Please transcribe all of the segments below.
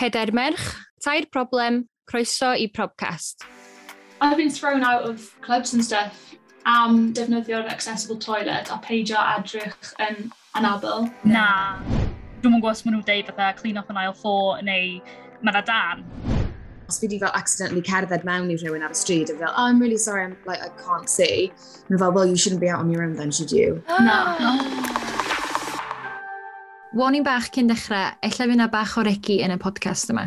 Pedair merch, tair problem, croeso i Probcast. I've been thrown out of clubs and stuff am defnyddio'r accessible toilet a peidio adrych yn anabl. Na. Dwi'n mwyn gwybod os maen nhw'n deud fatha clean up yn aisle 4 neu mae na dan. Os fi di fel accidentally cerdded mewn i rhywun ar y stryd a fel, oh, I'm really sorry, I'm, like, I can't see. And fel, well, you shouldn't be out on your own then, should you? No. Oh. no. Warning bach cyn dechrau, efallai fyna bach o regi yn y podcast yma.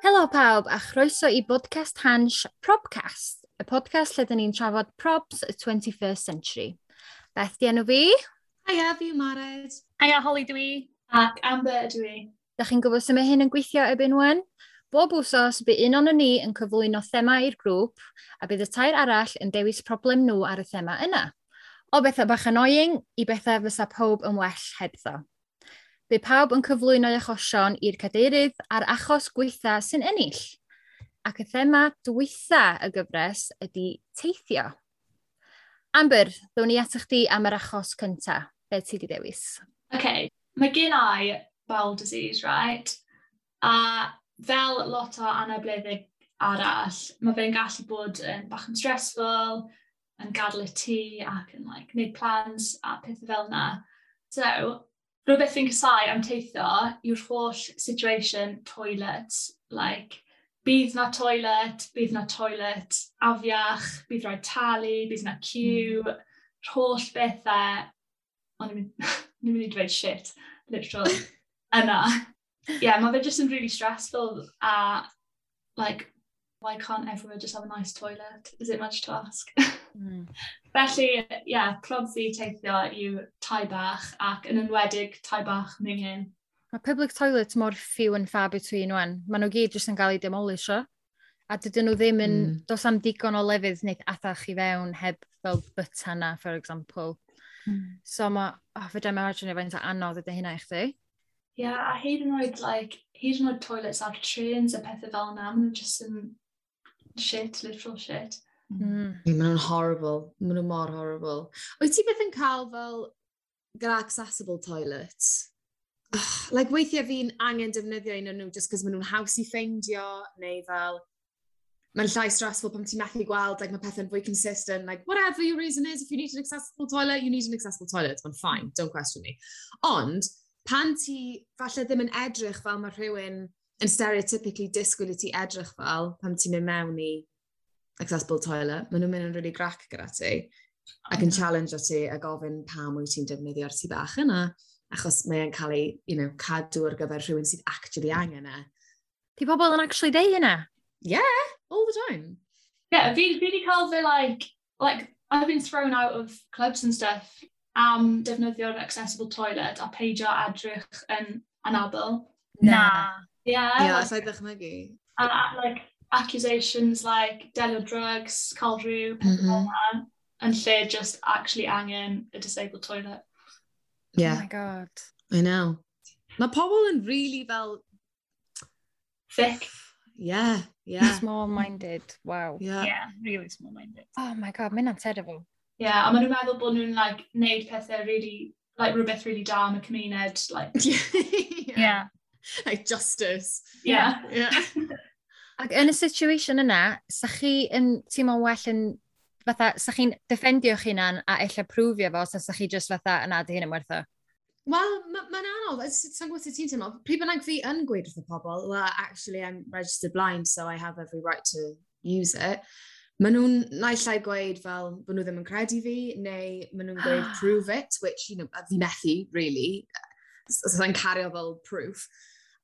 Helo pawb a chroeso i bodcast Hans Probcast, y podcast lle dyn ni'n trafod probs y 21st century. Beth di enw fi? Hiya, fi Mared. Aia, Holly dwi. Ac Amber dwi. Da chi'n gwybod sut mae hyn yn gweithio ebyn wen? Bob wsos, bydd un o'n ni yn cyflwyno thema i'r grŵp, a bydd y tair arall yn dewis problem nhw ar y thema yna o bethau bach annoying i bethau fysa pob yn well hebddo. Bu pawb yn cyflwyno achosion i'r cadeirydd a'r achos gweitha sy'n ennill. Ac y thema dwytha y gyfres ydy teithio. Amber, ddwn ni atych eich di am yr achos cyntaf. Be ti di dewis? OK, mae gen i bowel disease, right? A fel lot o anableddig arall, mae fe'n gallu bod yn bach yn stressful, yn gadael y tŷ ac yn like, gwneud plans a pethau fel yna. So, rhywbeth fi'n casau am teithio yw'r holl situation toilet. Like, bydd na toilet, bydd na toilet afiach, bydd rhaid talu, bydd na cyw, mm. holl bethau. Ond ni'n mynd i dweud shit, literal, yna. Ie, yeah, mae fe jyst yn really stressful a like, why can't everyone just have a nice toilet? Is it much to ask? Mm. Felly, ie, yeah, clod fi teithio yw tai bach ac yn enwedig tai bach mingin. Mae public toilets mor few and far between wan. Maen nhw gyd jyst yn cael ei demolisio. A dydyn nhw ddim yn, mm. dos am digon o lefydd neu athach i fewn heb fel bytana, for example. Mm. So mae, oh, fe dyma arjyn efo'n anodd ydy hynna i chdi. Ie, yeah, a hyd yn oed, like, hyd yn oed toilets ar trains a pethau fel yna, maen nhw jyst yn shit, literal shit. Mm. Maen nhw'n horrible. Maen nhw'n mor horrible. Wyt ti beth yn cael fel gyda accessible toilets? Ugh, like weithiau fi'n angen defnyddio un o'n nhw just cos maen nhw'n haws i ffeindio neu fel mae'n llai stressful pan ti'n methu gweld like mae pethau'n fwy consistent like whatever your reason is if you need an accessible toilet you need an accessible toilet ond fine don't question me ond pan ti falle ddim yn edrych fel mae rhywun yn stereotypically disgwyl i ti edrych fel pan ti'n mynd mewn i accessible toilet, maen nhw'n mynd yn really grac gyda ti ac yn challenge o ti a gofyn pam wyt ti'n defnyddio'r tu bach yna achos mae'n cael ei you know, cadw ar gyfer rhywun sydd actually angen e. Di pobl yn actually deu hynna? Yeah, all the time. Yeah, fi wedi cael fe like, like, I've been thrown out of clubs and stuff am defnyddio'r accessible toilet a peidio adrych yn anabl. Na. Yeah. Yeah, it's like. And like accusations like delio drugs, cael rhyw, mm -hmm. and lle just actually angen a disabled toilet. Yeah. Oh my god. I know. Mae pobl yn really fel... Thick. Yeah, yeah. Small-minded, wow. Yeah. yeah, really small-minded. Oh my god, mae'n terrible. Yeah, a maen nhw'n meddwl bod nhw'n like, neud pethau really, like rhywbeth really da am y cymuned. Like, yeah. yeah. like justice. Yeah. yeah. Ac yn y situation yna, sa chi yn teimlo well yn fatha, sa chi'n defendio chi hunan a eich prwfio fo, sa chi just fatha yna adi hyn yn wertho? Wel, mae'n ma anodd. Sa'n gwybod sut ti'n teimlo. Pryd bynnag fi yn gweud wrth y pobl, well, actually, I'm registered blind, so I have every right to use it. Maen nhw'n naillai gweud fel bod nhw ddim yn credu fi, neu maen nhw'n gweud prove it, which, you know, fi methu, really. Os so, so, cario fel proof.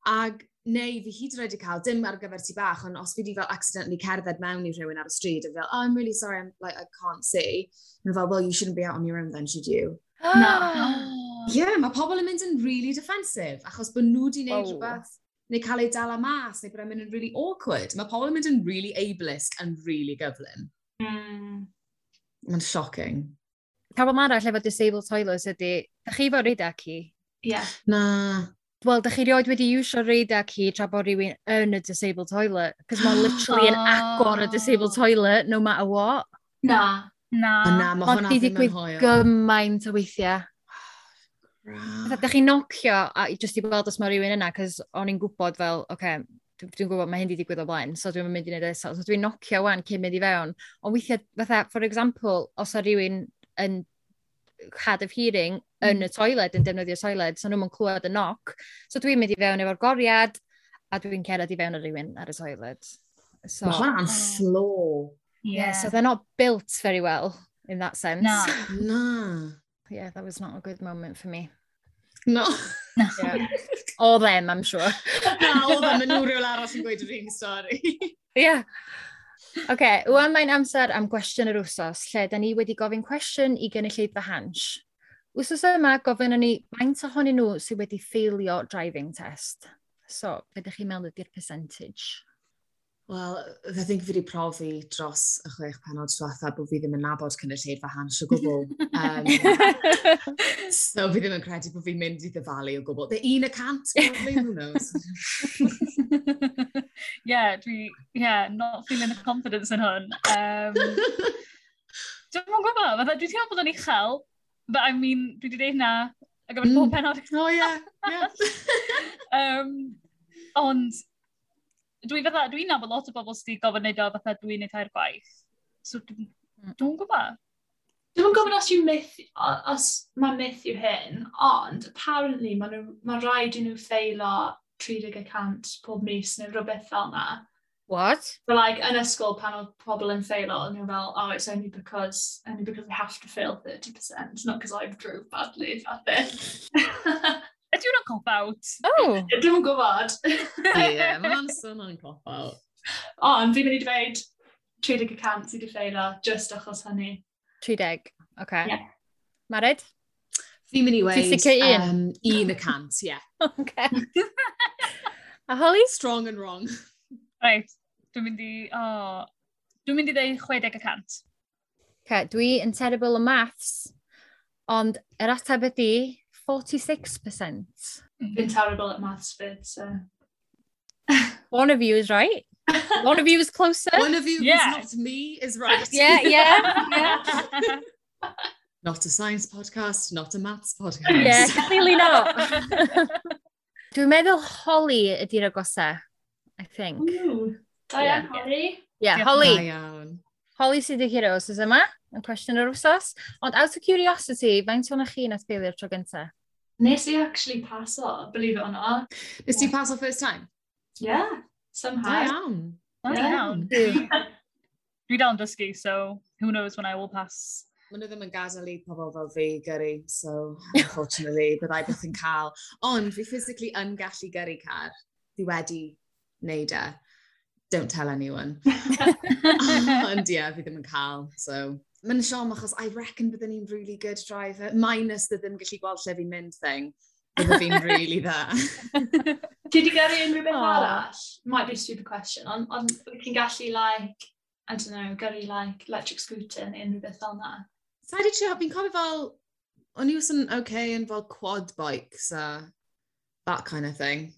Ag neu fi hyd yn oed i cael, dim ar gyfer ti bach, ond os fi wedi fel accidentally cerdded mewn i rhywun ar y stryd, a fel, oh, I'm really sorry, I'm, like, I can't see. And fel, well, you shouldn't be out on your own then, should you? no. yeah, mae pobl yn mynd yn really defensive, achos bod nhw wedi gwneud oh. rhywbeth neu cael ei dal mas, neu bod e'n mynd yn really awkward. Mae pobl yn mynd yn really ableist yn really gyflym. Mm. Mae'n shocking. Pobl arall efo disabled toilets ydy, da chi fod rydach chi? Ie. Yeah. Na, Wel, da chi rioed wedi iwsio reidag hi tra bod rhywun yn y disabled toilet? Cos mae literally yn agor y disabled toilet, no matter what. Na. Na. Na, mae hwnna ddim yn hoio. gymaint o weithiau. Fatha, da chi'n nocio a jyst i weld os mae rhywun yna, cos o'n i'n gwybod fel, oce, okay, dwi'n gwybod mae hyn wedi digwydd o blaen, so dwi'n mynd i wneud eto. So dwi'n nocio wan cyn mynd i fewn. Ond weithiau, fatha, for example, os o rhywun yn had of hearing mm. yn y toiled, yn defnyddio toiled, so nhw'n mynd clywed y knock. So dwi'n mynd i fewn efo'r goriad, a dwi'n ceredd i fewn o rhywun ar y toiled. So, Mae hwnna'n slow. Yeah. yeah, so they're not built very well in that sense. No. no. Yeah, that was not a good moment for me. No. no. Yeah. All them, I'm sure. Na, o them, yn nhw rhywle aros yn gweud yr un stori. yeah. OK, okay, wwan mae'n amser am gwestiwn yr wsos, lle da ni wedi gofyn cwestiwn i gynulleidfa hans. Wsos yma gofyn ni faint ohonyn nhw sydd wedi ffeilio driving test. So, beth ydych chi'n meddwl ydy'r percentage? Wel, ddydyn fi wedi profi dros y chwech penod diwetha bod fi ddim yn nabod cynulleidfa hans o gwbl. Um, so fi ddim yn credu bod fi'n mynd i ddyfalu o gwbl. Dy un y cant, probably, who knows? yeah, dwi, yeah, not feeling the confidence yn hwn. Um, Dwi'n mwyn gwybod, fatha dwi'n teimlo bod yn uchel, but I mean, dwi wedi dweud na, a gyfer mm. pob penod. oh, yeah, yeah. um, ond, dwi fatha, dwi'n nabod lot o bobl sydd wedi gofyn neud o fatha dwi'n neud tair gwaith. So hmm. dwi'n dwi gwybod. Dwi'n gofyn os yw myth, os mae myth yw hyn, ond apparently mae ma rhaid i nhw ffeilo 30% pob mis neu rhywbeth fel na. What? But like, yn ysgol pan oedd pobl yn ffeilo, o'n nhw fel, oh, it's only because, only because I have to fail 30%, not because I've drove badly, fath beth. Ydy hwnna'n cop-out? Oh! Dwi'n yn gwybod. Ie, mae'n o'n cop-out. Ond fi'n mynd i dweud 30% sydd wedi ffeilo, just achos hynny. 30, oce. Okay. Yeah. Marid? Fi'n mynd i weid... Ti'n sicr un? Um, un y cant, ie. Yeah. okay. A Holly? Strong and wrong. Right. Dwi'n mynd i... Oh. Dwi'n mynd i ddeud 60 y cant. Okay, dwi yn terrible o maths, ond yr ateb ydy 46%. Been terrible at maths fyd, so... One of you is right. One of you is closer. One of you Yeah. who's not me is right. Yeah, yeah, yeah. Not a science podcast, not a maths podcast. Yeah, clearly not. Dwi'n meddwl Holly ydy'r agosau, I think. Ooh, Diane Harry. Yeah, Diolch. Holly. Da iawn. Holly sydd y heroes ys yma, yn cwestiwn yr wsos. Ond out of curiosity, faint o'n chi nath beilio'r tro gyntaf? Nes i actually paso, believe it or not. Nes ti paso first time? Yeah, somehow. Da iawn. Da iawn. Dwi dal yn dysgu, so who knows when I will pass. Maen nhw ddim yn gadael i pobl fel fi gyrru, so unfortunately, byddai byth yn cael. Ond fi physically yn gallu gyrru car. Fi wedi wneud e. Don't tell anyone. Ond ie, yeah, fi ddim yn cael, so mae'n siom achos I reckon byddwn ni'n really good driver, minus the ddim gallu gweld lle fi'n mynd thing. Byddwn fi'n really dda. Ti wedi gyrru unrhyw beth oh. arall? Might be a stupid question, ond on, chi'n gallu, like, I don't know, gyrru, like, electric scooter neu unrhyw beth fel na? Sa wedi trio, fi'n cofio fel, o'n i was yn okay yn fel quad bikes a that kind of thing.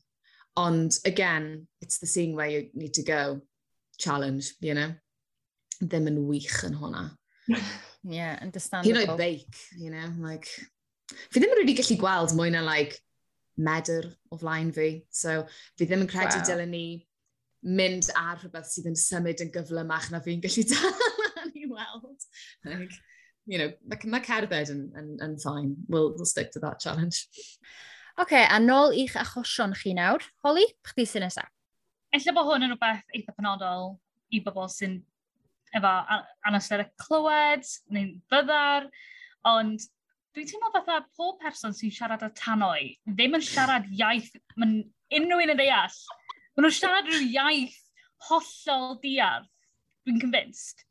Ond, again, it's the seeing where you need to go challenge, you know? Ddim yn wych yn hwnna yeah, understandable. Hyn o'i beic, you know, like... Fi ddim yn really gallu gweld mwy na, like, medr o flaen fi. So, fi ddim yn credu wow. dylen ni mynd ar rhywbeth sydd yn symud yn gyflymach na fi'n gallu dal i weld. Like, you know, mae ma cerdded yn, yn, yn fine. We'll, we'll stick to that challenge. OK, a nôl i'ch achosion chi nawr. Holly, chdi sy'n nesaf. Ella bod hwn yn rhywbeth eitha penodol i bobl sy'n efo anastere clywed, neu'n fyddar, ond dwi'n teimlo fatha pob person sy'n siarad o tanoi, ddim yn siarad iaith, mae'n unrhyw un yn deall. Mae nhw'n siarad rhyw iaith hollol diarth, dwi'n convinced.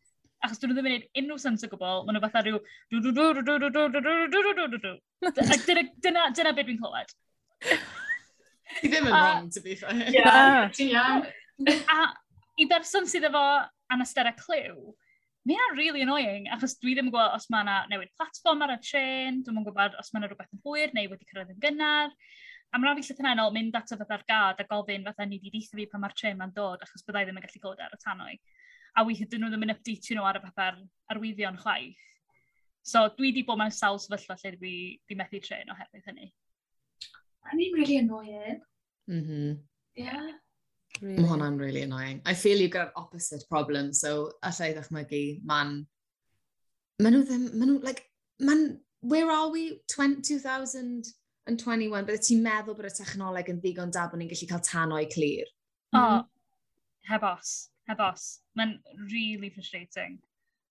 Achos dyn nhw ddim yn gwneud unrhyw sens o gwbl, maen nhw fatha rhyw... Dyna beth dwi'n clywed. Ti ddim yn wrong, to be fair. Ti'n iawn. A i berson sydd efo anastera clyw, mae hynna'n really annoying, achos dwi ddim yn gwybod os mae yna newid platform ar y tren, dwi'n yn gwybod os mae yna rhywbeth yn hwyr neu wedi cyrraedd yn gynnar. A mae'n rhaid i llythrennol mynd ato fatha'r gad a gofyn fatha ni wedi deitha fi pan mae'r tren ma'n dod, achos byddai ddim yn gallu clywed e ar y tanoi. A weithio dyn nhw ddim yn updatio nhw ar y fatha'r arwyddion chwaith. So dwi wedi bod mewn sawl sefyllfa lle dwi wedi methu tren oherwydd hynny. Hynny'n really annoying. Mm -hmm. Yeah. Really? Mae hwnna'n really annoying. I feel you got opposite problem, so allai ddechmygu, man... Maen nhw ddim, maen nhw, like, man, where are we, 20, 2021, bydde ti'n meddwl bod y technoleg yn ddigon da bod ni'n gallu cael tanoi clir? O, oh, heb os, heb os. Mae'n really frustrating.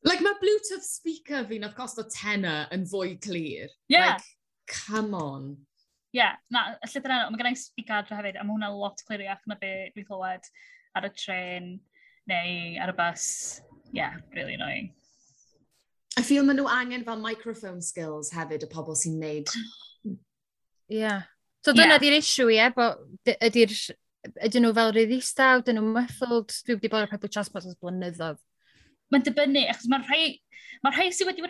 Like, mae Bluetooth speaker fi'n of costo tenner yn fwy clir. Yeah. Like, come on. Ie, yeah, na, y llyfr yna, mae gennau speak adre hefyd, a mae hwnna lot cliriach na be dwi'n clywed ar y tren neu ar y bus. Yeah, really annoying. I feel maen nhw angen fel microphone skills hefyd y pobl sy'n neud. Yeah. So dyna yeah. di'r issue, ie, yeah, ydy'r ydyn nhw fel riddistaw, ydyn nhw muffled, dwi wedi bod ar public transport as blynyddoedd. Mae'n dibynnu, achos mae'r rhai, mae rhai sydd wedi,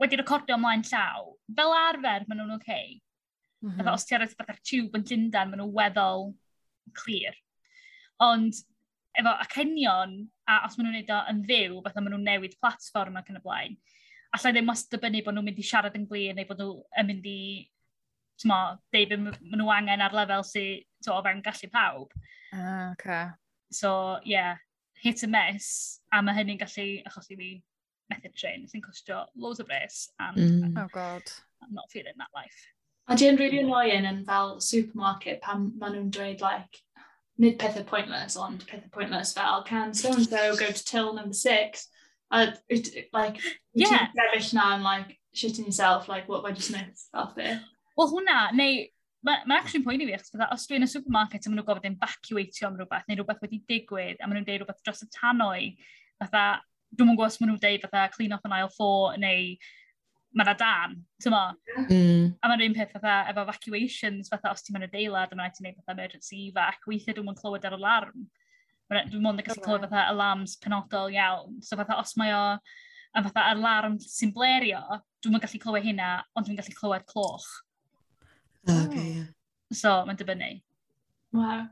wedi recordio ymlaen llaw, fel arfer maen nhw'n oce, okay, Mm -hmm. Os ti ar fatha'r tiwb yn Llundain, maen nhw'n weddol clir. Ond efo acenion, a os maen nhw'n neud o yn fyw, fatha maen nhw'n newid platform ac yn y blaen, allai ddim wastad dibynnu bod nhw'n mynd i siarad yn glir neu bod nhw yn mynd i tmo, deud beth maen nhw angen ar lefel sy'n to, o fewn gallu pawb. Ah, uh, okay. So, yeah, hit and miss, a mae hynny'n gallu achosi fi method train, sy'n costio loads o bres, and mm. oh god, I'm not feeling that life. Ond i'n really annoying yn fel supermarket pan maen nhw'n dweud like, nid pethau pointless, ond pethau pointless fel, can so-and-so go to till number six? A, it, like, yeah. ti'n sefyll na and like, shitting yourself, like, what have I just missed? Fel beth. Wel hwnna, neu mae'n ma actually'n poeni fi, achos os dwi'n y supermarket a maen nhw'n gofod evacuatio am rhywbeth, neu rhywbeth wedi digwydd, a maen nhw'n deud rhywbeth dros y tanoi, fatha, dwi'n mwyn gwybod os maen nhw'n deud fatha clean off an aisle 4, neu mae yna dan, ti'n mo? Mm. A mae'n un peth fatha, efo evacuations, fatha os ti'n mynd y deilad, a mae'n rhaid ti'n gwneud fatha emergency evac, weithiau dwi'n mwyn clywed ar alarm. Dwi'n mwyn gallu clywed fatha alarms penodol iawn. So fatha, os mae o, a fatha alarm sy'n blerio, dwi'n mwyn gallu clywed hynna, ond dwi'n gallu clywed cloch. Oh, okay, yeah. So, mae'n dibynnu. Wow.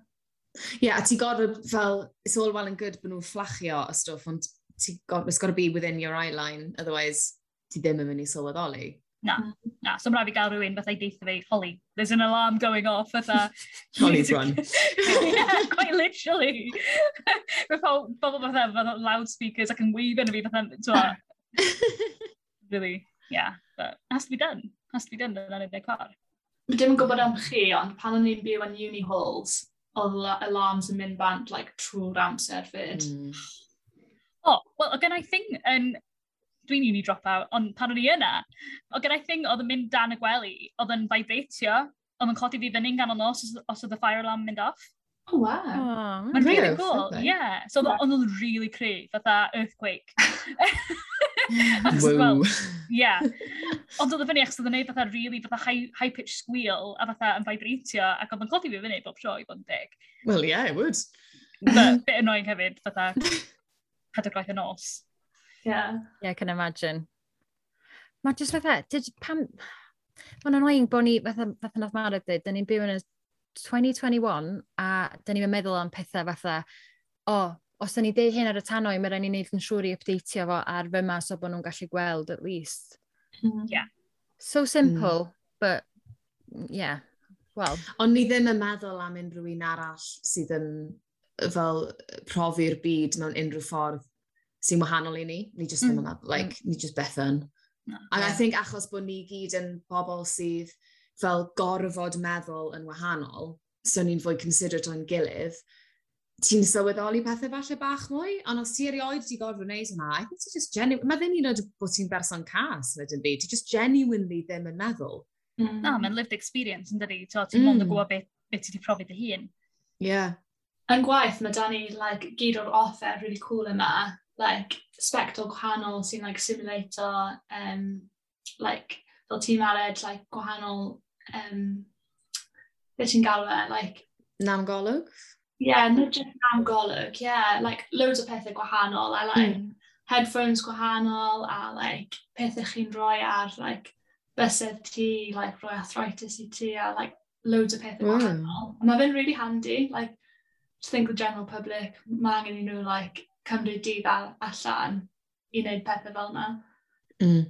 Ie, yeah, a ti gorfod fel, it's all well and good bod nhw'n fflachio a stwff, ond ti got, it's got to be within your eye line, otherwise ti ddim yn mynd i sylweddoli. Na, hmm. na. So mae'n rhaid i gael rhywun fatha i deitha fi, Holly, there's an alarm going off fatha. Holly's run. yeah, quite literally. Mae pobl fatha, fatha loudspeakers ac yn wave yn fi fatha, really, yeah, but has to be done. Has to be done yn anodd car. Mae dim yn gwybod am chi, ond pan o'n i'n byw yn uni halls, oedd alarms yn mynd bant like, trwy'r amser fyd. Mm. Oh, well, again, I think yn dwi'n uni drop out, ond pan o'n i yna, o gyda'i thing oedd yn mynd dan y gwely, oedd yn vibratio, oedd yn codi fi fyny'n ganol nos os, os oedd y fire alarm mynd off. Oh, wow. Oh, Mae'n really cool, yeah. So yeah. oedd o'n really cru, fatha earthquake. achos, well, yeah. Ond oedd y fyny achos oedd yn gwneud fatha really fatha high, high pitch squeal a fatha yn vibratio ac oedd yn codi fi fyny bob tro i bod yn dig. Well, yeah, it would. But bit annoying hefyd, fatha pedwar gwaith y nos. Yeah. Yeah, I can imagine. Mae jyst fatha, did, pam... Mae'n annoying bod ni, fatha, fatha nath Mara dweud, da ni'n byw yn y 2021 a da ni'n meddwl am pethau fatha, o, oh, os da ni deud hyn ar y tanoi, mae'n rhaid ni wneud yn siŵr i updateio fo ar fyma so bod nhw'n gallu gweld at least. Mm. Yeah. So simple, mm. but yeah, well. Ond ni ddim yn meddwl am unrhyw un arall sydd yn fel profi'r byd mewn unrhyw ffordd sy'n wahanol i ni. Ni just mm. ddim like, mm. ni just beth yn. No. And yeah. I think achos bod ni gyd yn bobl sydd fel gorfod meddwl yn wahanol, so ni'n fwy considerate o'n gilydd, ti'n sylweddoli pethau falle bach mwy, ond os ti erioed ti gorfod wneud hwnna, I think ti just genuine, mae ddim un oed bod ti'n berson cas, ydyn fi, ti just genuinely ddim yn meddwl. Mm. Na, no, mae'n lived experience yn dydi, ti'n mm. mond yn mm. gwybod beth, be ti wedi profi dy hun. Ie. Yeah. Yn gwaith, mae dan like, gyd o'r offer really cool yma, like spectral gwahanol sy'n like simulator um, like fel ti'n ared like gwahanol um, beth ti'n galw e like Nam golwg? Yeah, not just nam golwg, yeah, like loads o pethau gwahanol a like mm. headphones gwahanol a like pethau chi'n rhoi ar like bysedd ti, like rhoi arthritis i ti a like loads o pethau wow. Hmm. gwahanol. Mae fe'n really handy, like to think the general public, mae angen i nhw like cymryd dydd allan i wneud pethau fel yna. Mm.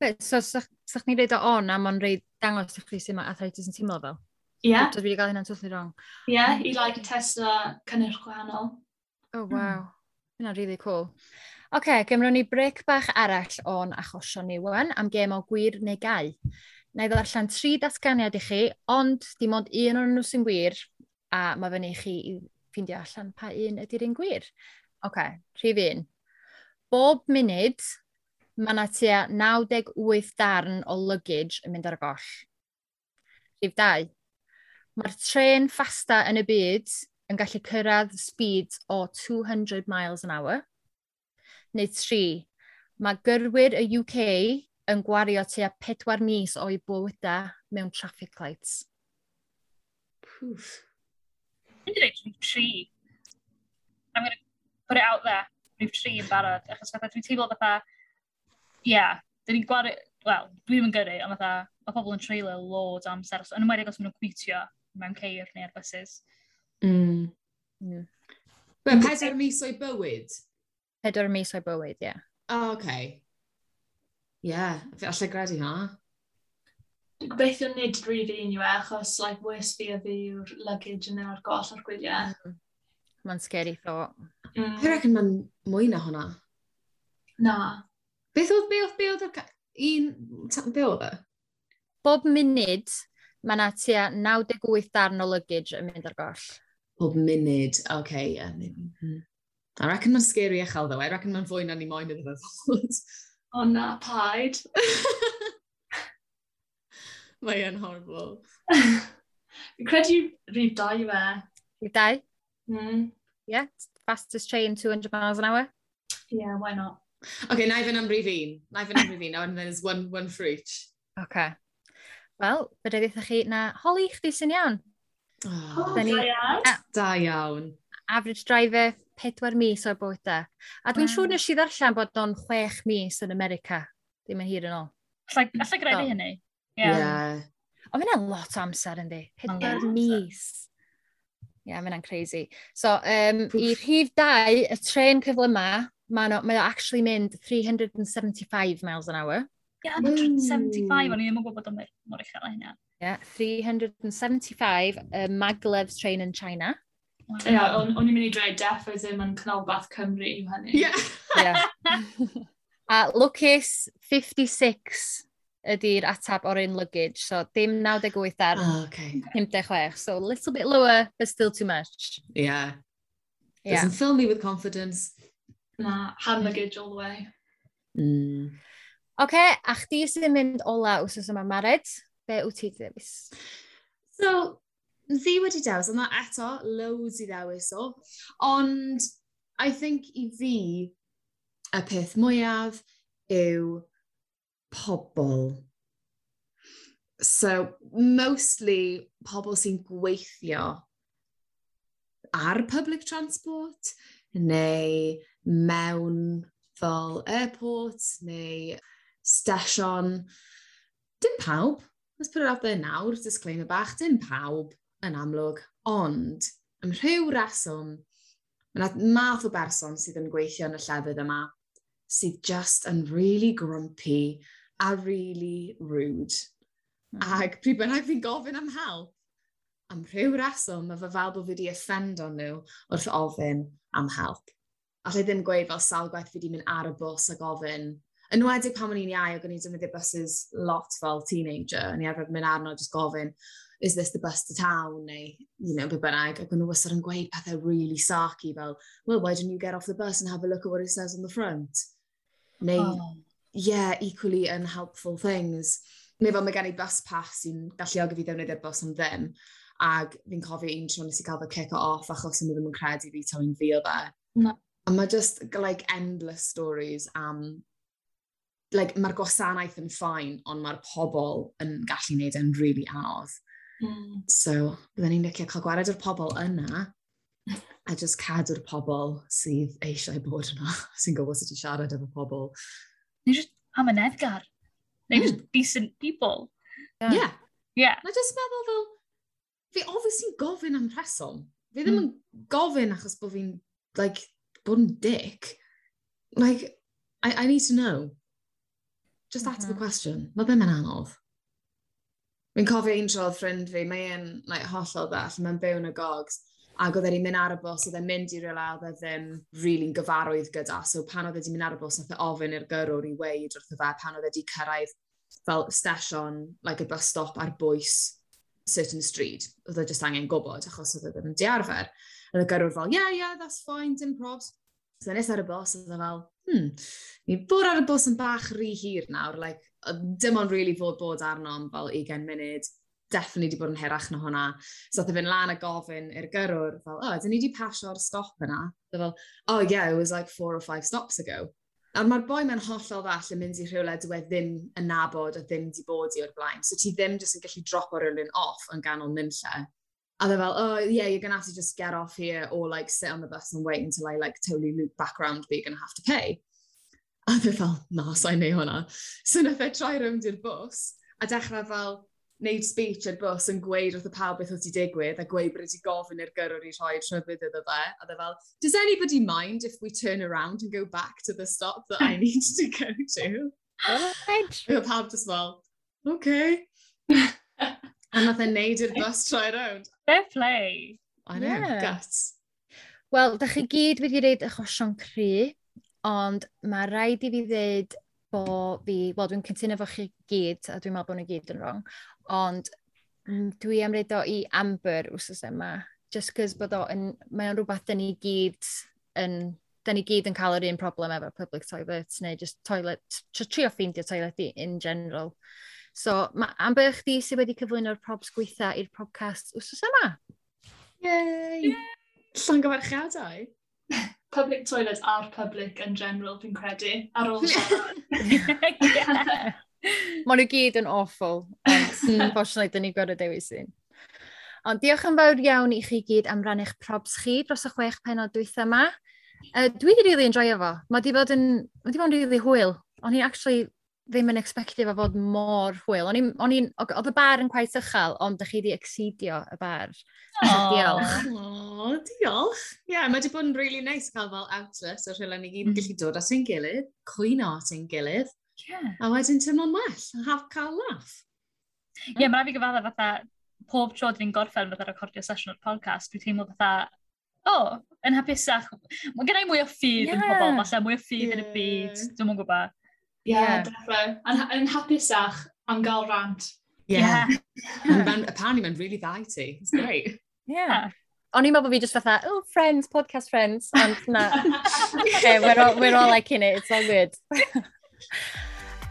Be, So, sa'ch sa ni'n reid o on am ond reid dangos i chi sy'n mae arthritis yn teimlo fel? Ie. Yeah. Dwi wedi cael hynna'n totally wrong. Ie, yeah, i like testo cynnyrch gwahanol. Oh, wow. Mm. Hynna'n really cool. Oce, okay, gymryd ni brec bach arall o'n achosion ni wan am gem o gwir neu gau. Na i ddarllen tri datganiad i chi, ond dim ond un o'n nhw sy'n gwir, a mae fyny i chi i ffeindio allan pa un ydy'r un gwir. Oce, okay, rhif un. Bob munud, mae yna tua 98 darn o luggage yn mynd ar y goll. Rhif 2. Mae'r tren ffasta yn y byd yn gallu cyrraedd speed o 200 miles an hour. Neu 3. Mae gyrwyr y UK yn gwario tua 4 mis o'i bywydau mewn traffic lights. Pwff. Mynd i'r tri. I'm going to put it out there, rhyw tri yn barod, achos fatha dwi'n teimlo fatha, ie, yeah, dyn ni'n gwario, wel, dwi ddim yn gyrru, ond fatha, mae pobl yn treulio loads o amser, yn ymwedig os maen nhw'n cwitio mewn ceir neu'r buses. Mm. Yeah. Mae'n pedwar mis o'i bywyd? Pedwar mis o'i bywyd, ie. Yeah. O, oh, okay. Ie, yeah. fi allai gredu ha. Beth yw'n nid rili unrhyw e, achos like, worst fi a fi yw'r luggage yn ar goll o'r gwyliau. Mm. Mae'n scary thought. Mm. Dwi'n reckon mae'n mwy na hwnna. Na. Beth oedd, be oedd, be oedd, un, be oedd e? Bob munud, mae yna tua 98 darn o luggage yn mynd ar goll. Bob munud, oce, okay, ie. yeah. Mm -hmm. I reckon mae'n scary uchel, though. I reckon mae'n fwy na ni moyn iddo fe fod. O na, paid. mae e'n horrible. Fi'n credu rhif dau yw e. Rhif dau? Mm. Ie, yeah, fastest train 200 miles an hour. Yeah, why not? Okay, na i fy namrif un. Na i fy namrif un, and there's one, one for each. OK. Wel, bydde ddeitha chi na holi chdi sy'n iawn. Oh, oh da iawn. Da iawn. Average driver, pedwar mis o'r bwyta. A dwi'n wow. siŵr nes i ddarllen bod o'n chwech mis yn America. Ddim yn hir yn ôl. Alla greu fi hynny. Yeah. yeah. Ond mae'n lot o amser yndi. Pedwar mis yeah, mae hwnna'n crazy. So, um, Pwf. i rhif 2, y tren cyfle yma, mae no, ma actually mynd 375 miles an hour. Yeah, 175, o'n i ddim yn gwybod am mor uchel hynna. Yeah, 375 uh, Maglev's train in China. Ie, yeah, o'n i'n mynd i dweud def as in yn Canolbath Cymru yw hynny. Yeah. yeah. uh, Lucas, 56 ydy'r atab o'r un luggage. So, dim 98 ar oh, okay. 56. So, a little bit lower, but still too much. Yeah. yeah. Doesn't fill me with confidence. Na, hand luggage all the way. Mm. Okay, a chdi sy'n mynd ola wsos yma mared, be wyt ti ddewis? So, fi wedi dewis, ond eto, loads i ddewis o. Ond, I think i fi, y peth mwyaf yw pobl. So, mostly pobl sy'n gweithio ar public transport neu mewn fel airport neu station. Dim pawb, let's put it out there nawr, disclaimer bach, dim pawb yn amlwg, ond am rhyw reswm, mae yna math o berson sydd yn gweithio yn y llefydd yma sydd just yn really grumpy a really rude. Mm. Ac pryd bynnag fi'n gofyn am help, am rhyw reswm, mae fe fel bod fi wedi offendo nhw wrth ofyn am help. Alla i ddim gweud fel sawl gwaith fi wedi mynd ar y bws a gofyn. Yn wedig pan o'n i'n iau, o'n i'n defnyddio buses lot fel teenager, o'n i arfer mynd arno just gofyn, is this the bus to town? Neu, you know, be bynnag. Ac o'n nhw wastad yn gweud pethau really sarky fel, well, why don't you get off the bus and have a look at what it says on the front? Neu, oh yeah, equally unhelpful things. Neu fel mae gen i bus pass sy'n galluogi fi ddefnyddio'r bus am ddim. Ac fi'n cofio un tro nes i cael fy cico off achos yn ddim yn credu fi ta'n fi o fe. No. A mae just like endless stories am... Like, mae'r gwasanaeth yn ffain, ond mae'r pobl yn gallu gwneud yn really anodd. Mm. So, byddwn ni'n licio cael gwared o'r pobl yna a just cadw'r pobl sydd eisiau bod yna, sy'n gwybod sut i siarad efo pobl Neu just, I'm an Edgar. They're mm. just decent people. Yeah. Yeah. yeah. Na just meddwl fel, fi obviously gofyn am rheswm. Fi ddim mm. yn gofyn achos bod fi'n, like, bod yn dick. Like, I, I need to know. Just that's the mm-hmm. question. Mae ddim yn anodd. Fi'n cofio un trodd ffrind fi, mae e'n like, hollol ddall, mae'n byw yn y gogs. Ac oedd e'n mynd ar y bus, oedd e'n mynd i rywle oedd e ddim rili'n really gyfarwydd gyda. So pan oedd e wedi mynd ar y bus, nath e ofyn i'r gyrwr i weid wrth y fe pan oedd e wedi cyrraedd fel stesion, like a bus stop ar bwys certain street. Oedd e just angen gwybod, achos oedd e ddim yn diarfer. Oedd y gyrwr fel, yeah, yeah, that's fine, dim probs. So nes ar y bus, oedd e fel, hmm, ni bod ar y bus yn bach rhy hir nawr, like, dim ond really fod bod arno am fel 20 munud, definitely wedi bod yn herach na hwnna. So oedd e fy'n lan a gofyn i'r gyrwr, fel, oh, dyn ni wedi pasio'r stop yna? Dwi e fel, oh yeah, it was like four or five stops ago. A mae'r boi mewn hollol ddall yn mynd i rhywle dwi e ddim yn nabod a ddim wedi bod i o'r blaen. So ti ddim jyst yn gallu dropo rhywun off yn ganol nynlle. A dde fel, oh yeah, you're going to have to just get off here or like sit on the bus and wait until I like totally loop back around but you're going to have to pay. A dde fel, na, sa'n neu hwnna. So nath e troi rownd i'r bus a dechrau fel, wneud speech ar bus yn gweud wrth y pawb beth oedd wedi digwydd a gweud bod wedi gofyn i'r gyrwyr i rhoi rhyfedd iddo fe. A dde fel, does anybody mind if we turn around and go back to the stop that I need to go to? Oedd pawb just fel, okay. a nath e neud i'r bus troi round. Fair play. I know, yeah. guts. Wel, da chi gyd wedi gwneud achosion cry, ond mae rhaid i fi ddweud bo fi, wel dwi'n cytuno fo chi gyd, a dwi'n meddwl bod nhw gyd yn wrong, ond dwi am reid o i Amber wrth yma, just cos bod o yn, mae o'n rhywbeth dyn ni gyd yn, dyn ni gyd yn cael yr un problem efo public toilets, neu just toilet, trio ffeindio toilet i in general. So, mae Amber chdi sydd wedi cyflwyno'r probs gweitha i'r podcast wrth yma. Yay! Llongyfarchiadau! public toilet a'r public yn general, fi'n credu, ar ôl siarad. Mae nhw gyd yn awful, ond mm, unfortunately, dyn ni gorau dewis un. Ond diolch yn fawr iawn i chi gyd am rannu'ch probs chi dros y chwech penod dwytha yma. Uh, dwi wedi really enjoyo fo. Mae di bod yn, mae di bod yn really hwyl. O'n i'n actually ddim yn expectio fo fod mor hwyl. O'n i'n, oedd y bar yn quite uchel, ond ydych chi wedi exceedio y bar. Oh, diolch. Oh, diolch. Ie, yeah, mae wedi bod yn really nice cael fel outlet o'r rhywle ni gyd yn mm. gallu dod at ein gilydd, cwyno at ein gilydd, yeah. a wedyn teimlo'n well, a haf cael laff. Ie, yeah, mae'n rhaid i gyfadda fatha, pob tro dyn ni'n gorffen fatha recordio sesiwn o'r podcast, dwi'n teimlo fatha, o, oh, yn hapusach. Mae gennau mwy o ffydd yeah. yn pobl, falle mwy o ffydd yeah. yn y byd, dwi'n mwyn gwybod yeah, definitely. Yn hapusach am gael rant. Yeah. yeah. man, apparently mae'n really dda i ti. It's great. Yeah. O'n i'n meddwl fi just fatha, oh, friends, podcast friends. Ond na. okay, we're all, we're all like in it. It's all good.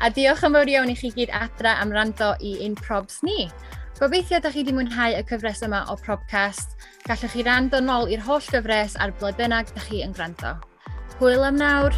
A diolch yn fawr iawn i chi gyd adra am rando i un probs ni. Gobeithio ydych chi wedi mwynhau y cyfres yma o Probcast. Gallwch chi rando nôl i'r holl gyfres a'r blwyddyn da ydych chi yn gwrando. Hwyl am nawr!